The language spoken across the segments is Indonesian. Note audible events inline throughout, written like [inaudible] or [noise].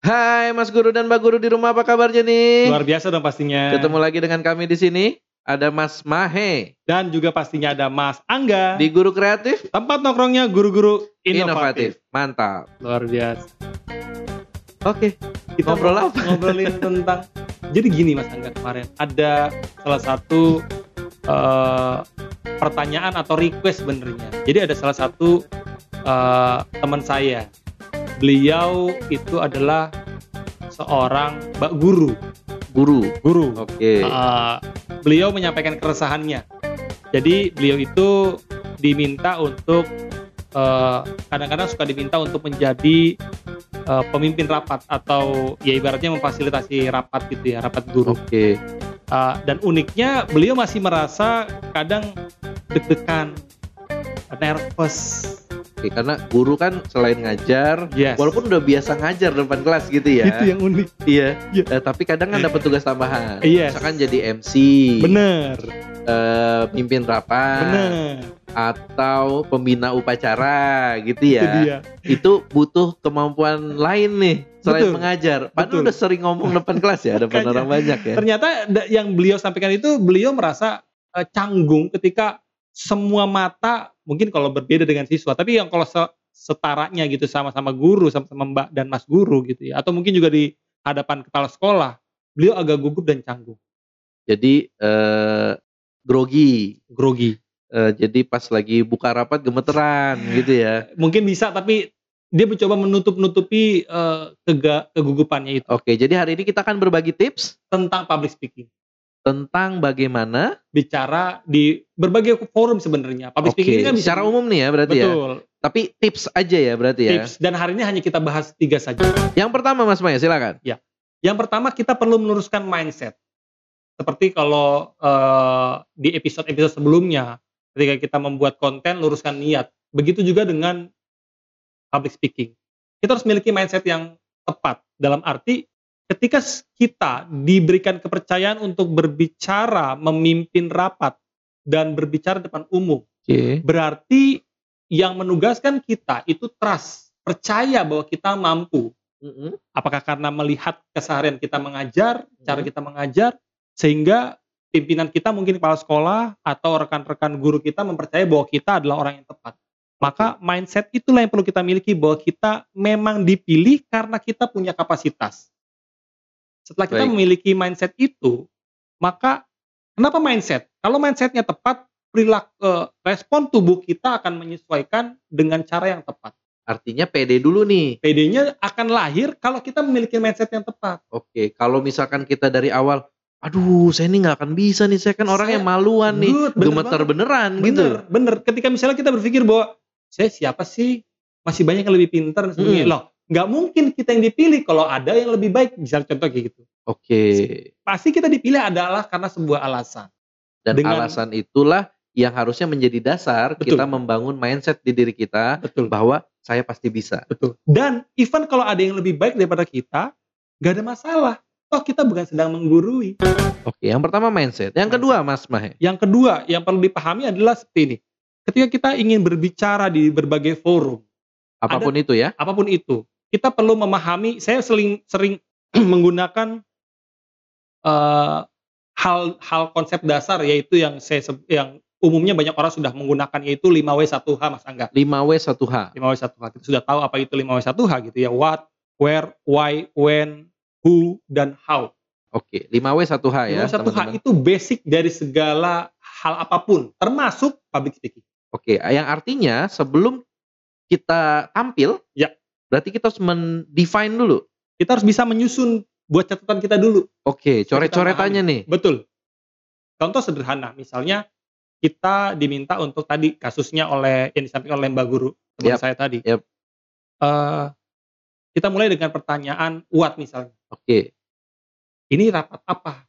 Hai Mas Guru dan Mbak Guru di rumah apa kabarnya nih? Luar biasa dong pastinya. Ketemu lagi dengan kami di sini. Ada Mas Mahe Dan juga pastinya ada Mas Angga. di Guru Kreatif tempat nongkrongnya guru-guru Inovatif. inovatif. Mantap. Luar biasa. Oke, Kita Ngobrol apa? Ngobrolin [laughs] tentang. Jadi gini Mas Angga kemarin ada salah satu eh, pertanyaan atau request sebenarnya. Jadi ada salah satu eh, teman saya. Beliau itu adalah seorang mbak guru, guru. guru. Oke. Uh, beliau menyampaikan keresahannya. Jadi beliau itu diminta untuk uh, kadang-kadang suka diminta untuk menjadi uh, pemimpin rapat atau ya ibaratnya memfasilitasi rapat gitu ya, rapat guru. Oke. Uh, dan uniknya beliau masih merasa kadang deg-degan, nervous. Oke, karena guru kan selain ngajar, Yes. walaupun udah biasa ngajar depan kelas gitu ya. Itu yang unik. Iya. Iya. Eh, tapi kadang kan dapat tugas tambahan. Yes. Misalkan jadi MC, Bener, eh, pimpin rapat, bener. atau pembina upacara gitu Itu ya. dia. Itu butuh kemampuan lain nih selain Betul. mengajar. Padahal Betul. udah sering ngomong depan kelas ya, depan orang banyak ya. Ternyata yang beliau sampaikan itu beliau merasa eh, canggung ketika semua mata mungkin kalau berbeda dengan siswa, tapi yang kalau se- setaranya gitu sama-sama guru, sama-sama Mbak dan Mas guru gitu ya, atau mungkin juga di hadapan kepala sekolah, beliau agak gugup dan canggung, Jadi eh, grogi. grogi. Eh, jadi pas lagi buka rapat gemeteran gitu ya. Mungkin bisa tapi dia mencoba menutup-nutupi eh, kega- kegugupannya itu Oke, jadi hari ini kita akan berbagi tips tentang public speaking. Tentang bagaimana Bicara di berbagai forum sebenarnya. Public Oke, speaking ini kan bisa secara umum nih ya berarti ya. betul. Tapi tips aja ya berarti ya. Tips dan hari ini hanya kita bahas tiga saja. Yang pertama Mas Maya silakan. Yang pertama kita perlu meluruskan mindset. Seperti kalau eh, di episode-episode sebelumnya, ketika kita membuat konten, luruskan niat. Begitu juga dengan public speaking. Kita harus memiliki mindset yang tepat. Dalam arti, ketika kita diberikan kepercayaan untuk berbicara, memimpin rapat, dan berbicara depan umum, Oke. berarti yang menugaskan kita itu trust, percaya bahwa kita mampu Mm-mm. apakah karena melihat keseharian kita mengajar, cara Hmm. kita mengajar, sehingga pimpinan kita mungkin kepala sekolah atau rekan-rekan guru kita mempercayai bahwa kita adalah orang yang tepat. Maka mindset itulah yang perlu kita miliki bahwa kita memang dipilih karena kita punya kapasitas. Setelah kita Baik. memiliki mindset itu, maka kenapa mindset? Kalau mindsetnya tepat, perilaku eh, respon tubuh kita akan menyesuaikan dengan cara yang tepat. Artinya pede dulu nih. PD-nya akan lahir kalau kita memiliki mindset yang tepat. Oke, kalau misalkan kita dari awal, aduh saya ini nggak akan bisa nih, saya kan orang Saya- yang maluan nih, Good, bener gemeter banget. beneran gitu. Bener, bener. Ketika misalnya kita berpikir bahwa saya siapa sih? Masih banyak yang lebih pintar dan sebagainya. Hmm. Loh, nggak mungkin kita yang dipilih kalau ada yang lebih baik. Misalnya contoh kayak gitu. Oke, Pasti kita dipilih adalah karena sebuah alasan. dan Dengan- alasan itulah yang harusnya menjadi dasar Betul. kita membangun mindset di diri kita Betul, bahwa saya pasti bisa. betul. Dan even kalau ada yang lebih baik daripada kita, nggak ada masalah. Toh kita bukan sedang menggurui. Oke, yang pertama mindset. Yang kedua, Mas Mahe. Yang kedua, yang perlu dipahami adalah seperti ini. Ketika kita ingin berbicara di berbagai forum, Apa pun itu ya. apa pun itu, kita perlu memahami. Saya sering sering [clears throat] menggunakan eh, hal-hal konsep dasar yaitu yang saya yang umumnya banyak orang sudah menggunakan yaitu 5W1H Mas Angga. 5W 1H. 5W1H kita sudah tahu apa itu 5W1H gitu ya. What, where, why, when, who dan how. Oke, 5W 1H ya. 5W1H teman-teman. itu basic dari segala hal apa pun, termasuk public speaking. Oke, yang artinya sebelum kita tampil, Ya. Berarti kita harus mendefine dulu. Kita harus bisa menyusun buat catatan kita dulu. Oke, coret-coretannya nih. Betul. Contoh sederhana, misalnya kita diminta untuk tadi kasusnya oleh yang disampaikan oleh Mbak Guru teman Yap, saya tadi. yap. Eh, kita mulai dengan pertanyaan what misalnya. Oke, Ini rapat apa?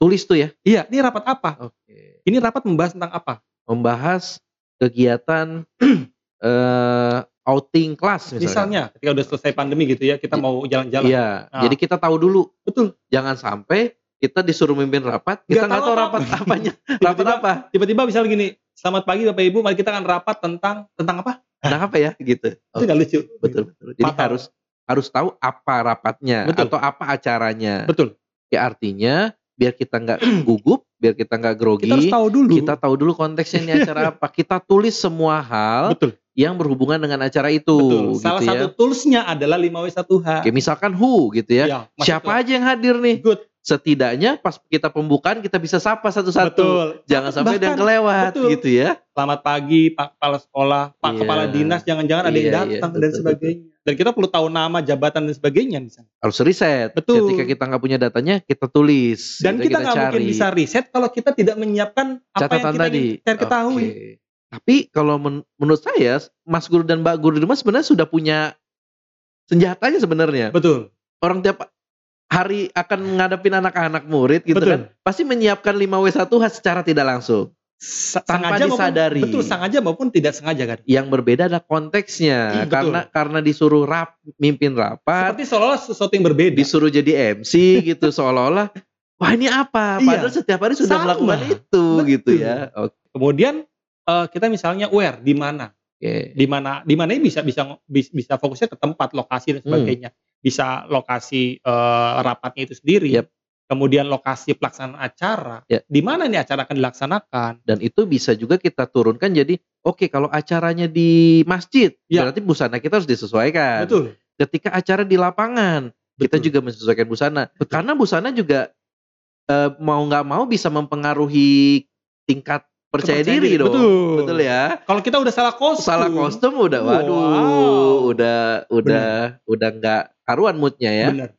tulis tuh ya. Iya, ini rapat apa? Oke. Ini rapat membahas tentang apa? Membahas kegiatan [clears throat] eh outing kelas misalnya. Misalnya, ketika udah selesai pandemi gitu ya, kita mau jalan-jalan. Iya, Nah. jadi kita tahu dulu. Betul. Jangan sampai kita disuruh mimpin rapat, kita Nggak tahu tahu rapat apanya. [laughs] rapat Tiba-tiba- apa? Tiba-tiba misalnya gini, selamat pagi Bapak Ibu, mari kita akan rapat tentang tentang apa? Nah, apa ya gitu. [laughs] Itu nggak lucu. Betul betul. Jadi Fatal. harus harus tahu apa rapatnya Betul. atau apa acaranya. Betul. Ya artinya biar kita nggak [clears throat] gugup, biar kita nggak grogi, Kita harus tahu dulu. kita tahu dulu konteksnya ini acara [laughs] apa. Kita tulis semua hal Betul. yang berhubungan dengan acara itu. Betul. Salah gitu satu ya. toolsnya adalah 5W1H. Kayak misalkan who gitu ya. Ya, Siapa ke- aja yang hadir nih? Good. Setidaknya pas kita pembukaan kita bisa sapa satu-satu. Betul. Jangan sampai ada yang Bahkan, kelewat betul. gitu ya. Selamat pagi Pak Kepala Sekolah, Pak Iya. Kepala Dinas, jangan-jangan ada yang Iya, iya, datang dan betul, sebagainya. Dan kita perlu tahu nama, jabatan dan sebagainya di sana. Harus riset. Betul. Ketika kita nggak punya datanya, kita tulis. Dan kita nggak mungkin bisa riset kalau kita tidak menyiapkan apa yang catatan kita tadi. ingin ketahui. Oke. Tapi kalau men- menurut saya, Mas Guru dan Mbak Guru di rumah sebenarnya sudah punya senjatanya sebenarnya. Betul. Orang tiap hari akan ngadepin anak-anak murid gitu Betul. kan, pasti menyiapkan 5W1H secara tidak langsung. Sengaja disadari. Maupun, betul, sengaja maupun tidak sengaja kan. Yang berbeda adalah konteksnya, Hmm, betul. karena karena disuruh rap, mimpin rapat, Seperti seolah-olah sesuatu yang berbeda. disuruh jadi MC gitu seolah-olah [laughs] wah ini apa? Iya. Padahal setiap hari sudah Sama. melakukan itu Betul. gitu ya. Oke. Kemudian eh, kita misalnya aware di mana, di mana, di mana bisa bisa bis- bisa fokusnya ke tempat, lokasi dan Hmm. sebagainya. Bisa lokasi eh, rapatnya itu sendiri. Yap. Kemudian lokasi pelaksanaan acara. Ya. Di mana nih acara akan dilaksanakan? Dan itu bisa juga kita turunkan jadi oke kalau acaranya di masjid Ya. berarti busana kita harus disesuaikan. Betul. Ketika acara di lapangan kita Betul. juga menyesuaikan busana. Betul. Karena busana juga eh, mau nggak mau bisa mempengaruhi tingkat percaya Kepercayaan diri diri, dong. betul. Betul ya. Kalau kita udah salah kostum, Salah kostum udah waduh, Wow. udah udah udah nggak karuan moodnya ya. Bener.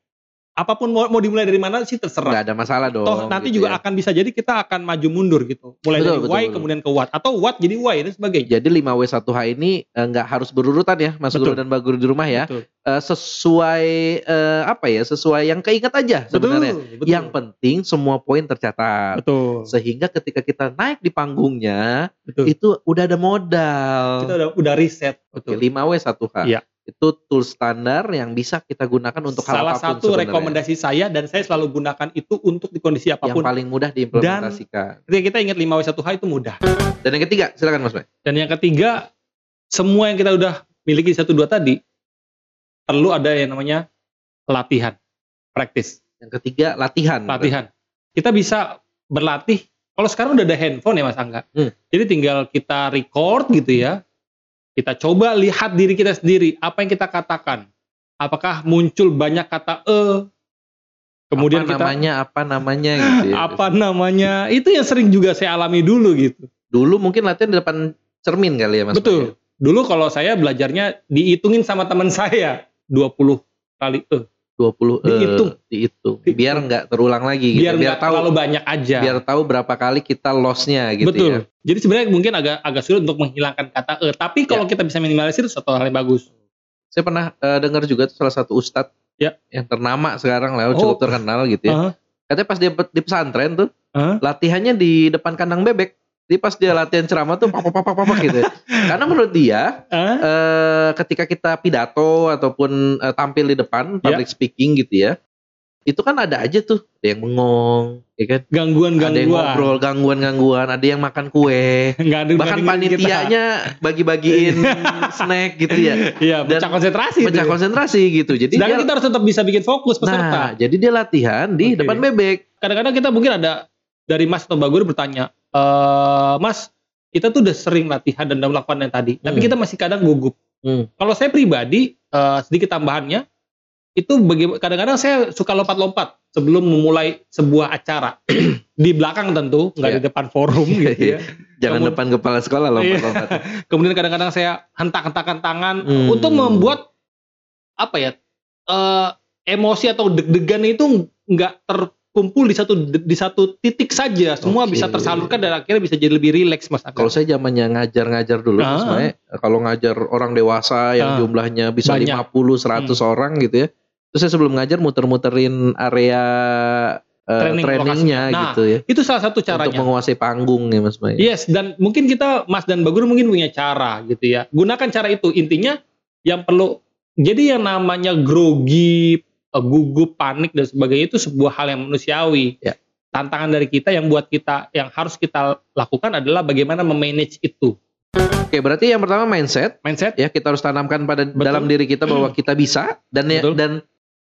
Apa pun mau, mau dimulai dari mana sih terserah. Nggak ada masalah dong. Toh nanti gitu juga ya. akan bisa jadi kita akan maju mundur gitu. Mulai Betul, dari betul, Y betul. kemudian ke Watt atau Watt jadi Y dan sebagainya. Jadi 5W1H ini eh, nggak harus berurutan ya Mas Guru dan Mbak Guru di rumah ya. Betul. Eh, sesuai eh, apa ya? Sesuai yang keinget aja sebenarnya. Betul, betul. Yang penting semua poin tercatat. betul. Sehingga ketika kita naik di panggungnya Betul. itu udah ada modal. Kita udah udah riset. Oke, Betul. 5W1H. Iya. Itu tool standar yang bisa kita gunakan untuk hal Salah apa pun satu sebenarnya. rekomendasi saya dan saya selalu gunakan itu untuk di kondisi yang apa pun. paling mudah diimplementasikan. Ketika kita ingat 5W1H itu mudah. Dan yang ketiga, silakan Mas Bay. Dan yang ketiga, semua yang kita udah miliki di satu dua tadi perlu ada yang namanya latihan, practice, Yang ketiga, latihan. latihan. Kita bisa berlatih. Kalau sekarang udah ada handphone ya Mas Angga. Hmm. Jadi tinggal kita record gitu ya. Kita coba lihat diri kita sendiri, apa yang kita katakan. Apakah muncul banyak kata e? Kemudian apa kita namanya, apa namanya gitu ya. [laughs] apa namanya? Itu yang sering juga saya alami dulu gitu. Dulu mungkin latihan di depan cermin kali ya Mas. Betul. Dulu kalau saya belajarnya dihitungin sama teman saya 20 kali e. 20 eh, Dihitung. dihitung. Dihitung. Biar nggak terulang lagi gitu. Biar tahu terlalu banyak aja. biar tahu berapa kali kita lossnya gitu Betul. ya. Jadi sebenarnya mungkin agak agak sulit untuk menghilangkan kata e, tapi Ya. kalau kita bisa minimalisir suatu hal yang bagus. Saya pernah eh, dengar juga tuh salah satu ustadz Ya. yang ternama sekarang lah, Oh. cukup terkenal gitu ya. Heeh. Katanya pas dia di pesantren tuh Heeh. latihannya di depan kandang bebek. Jadi pas dia latihan ceramah tuh papak papak papak gitu. ya. [laughs] Karena menurut dia Heeh. eh, ketika kita pidato ataupun eh, tampil di depan public speaking gitu ya, itu kan ada aja tuh ada yang bengong, ya kan? Ada yang Gangguan-gangguan. ngobrol, gangguan-gangguan, ada yang makan kue, [laughs] ada bahkan panitianya bagi-bagiin [laughs] snack gitu ya, Iya, pecah konsentrasi. pecah itu. konsentrasi gitu. Jadi Sedangkan dia, kita harus tetap bisa bikin fokus peserta. nah, jadi dia latihan di Oke. depan bebek. Kadang-kadang kita mungkin ada dari Mas atau Mbak Guru bertanya, eh Mas, kita tuh udah sering latihan dan udah melakukan yang tadi, tapi Hmm. kita masih kadang gugup. Hmm. Kalau saya pribadi, eh, sedikit tambahannya, itu kadang-kadang saya suka lompat-lompat sebelum memulai sebuah acara. [clears throat] di belakang tentu, nggak Iya. di depan forum [laughs] gitu ya. Jangan Kemun- depan kepala sekolah [laughs] lompat-lompat. Kemudian kadang-kadang saya hentak-hentakan tangan Hmm. untuk membuat apa ya eh, emosi atau deg-degan itu nggak terkumpul di satu di satu titik saja. Semua Oke. bisa tersalurkan dan akhirnya bisa jadi lebih rileks mas. Kalau saya zamannya ngajar-ngajar dulu, Ah. sebenarnya kalau ngajar orang dewasa yang Ah. jumlahnya bisa Banyak. 50, 100 orang gitu ya. Terus saya sebelum ngajar muter-muterin area eh, Training trainingnya. Nah, gitu ya. itu salah satu Untuk caranya. menguasai panggung ya Mas Bay. Yes, dan mungkin kita Mas dan Bagur mungkin punya cara gitu ya. Gunakan cara itu. Intinya yang perlu jadi yang namanya grogi, gugup, panik dan sebagainya itu sebuah hal yang manusiawi. Ya. Tantangan dari kita yang buat kita yang harus kita lakukan adalah bagaimana memanage itu. Oke, berarti yang pertama mindset Mindset, ya kita harus tanamkan pada Betul. dalam diri kita bahwa [clears throat] kita bisa dan ya, Betul. dan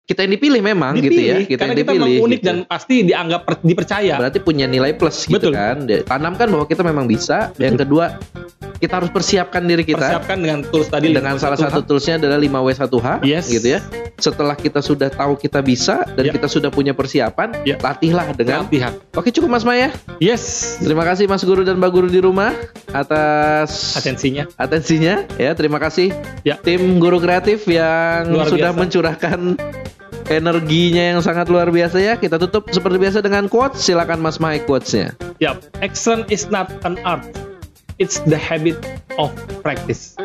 kita yang dipilih memang gitu ya, dipilih, kita karena yang kita dipilih. memang unik gitu. dan pasti dianggap per- dipercaya. berarti punya nilai plus gitu Betul. kan. Tanamkan bahwa kita memang bisa. Yang kedua, kita harus persiapkan diri kita Persiapkan dengan tools tadi dengan salah satu toolsnya adalah 5W1H Yes. gitu ya. Setelah kita sudah tahu kita bisa dan Ya. kita sudah punya persiapan, Ya. latihlah dengan latihan. Oke, cukup Mas Maya. Yes, Terima kasih Mas Guru dan Mbak Guru di rumah atas atensinya. atensinya ya. Terima kasih Ya. tim Guru Kreatif yang Luar sudah biasa. mencurahkan energinya yang sangat luar biasa ya. Kita tutup seperti biasa dengan quotes. Silakan Mas Maya quotesnya. Yap, excellence is not an art. It's the habit of practice.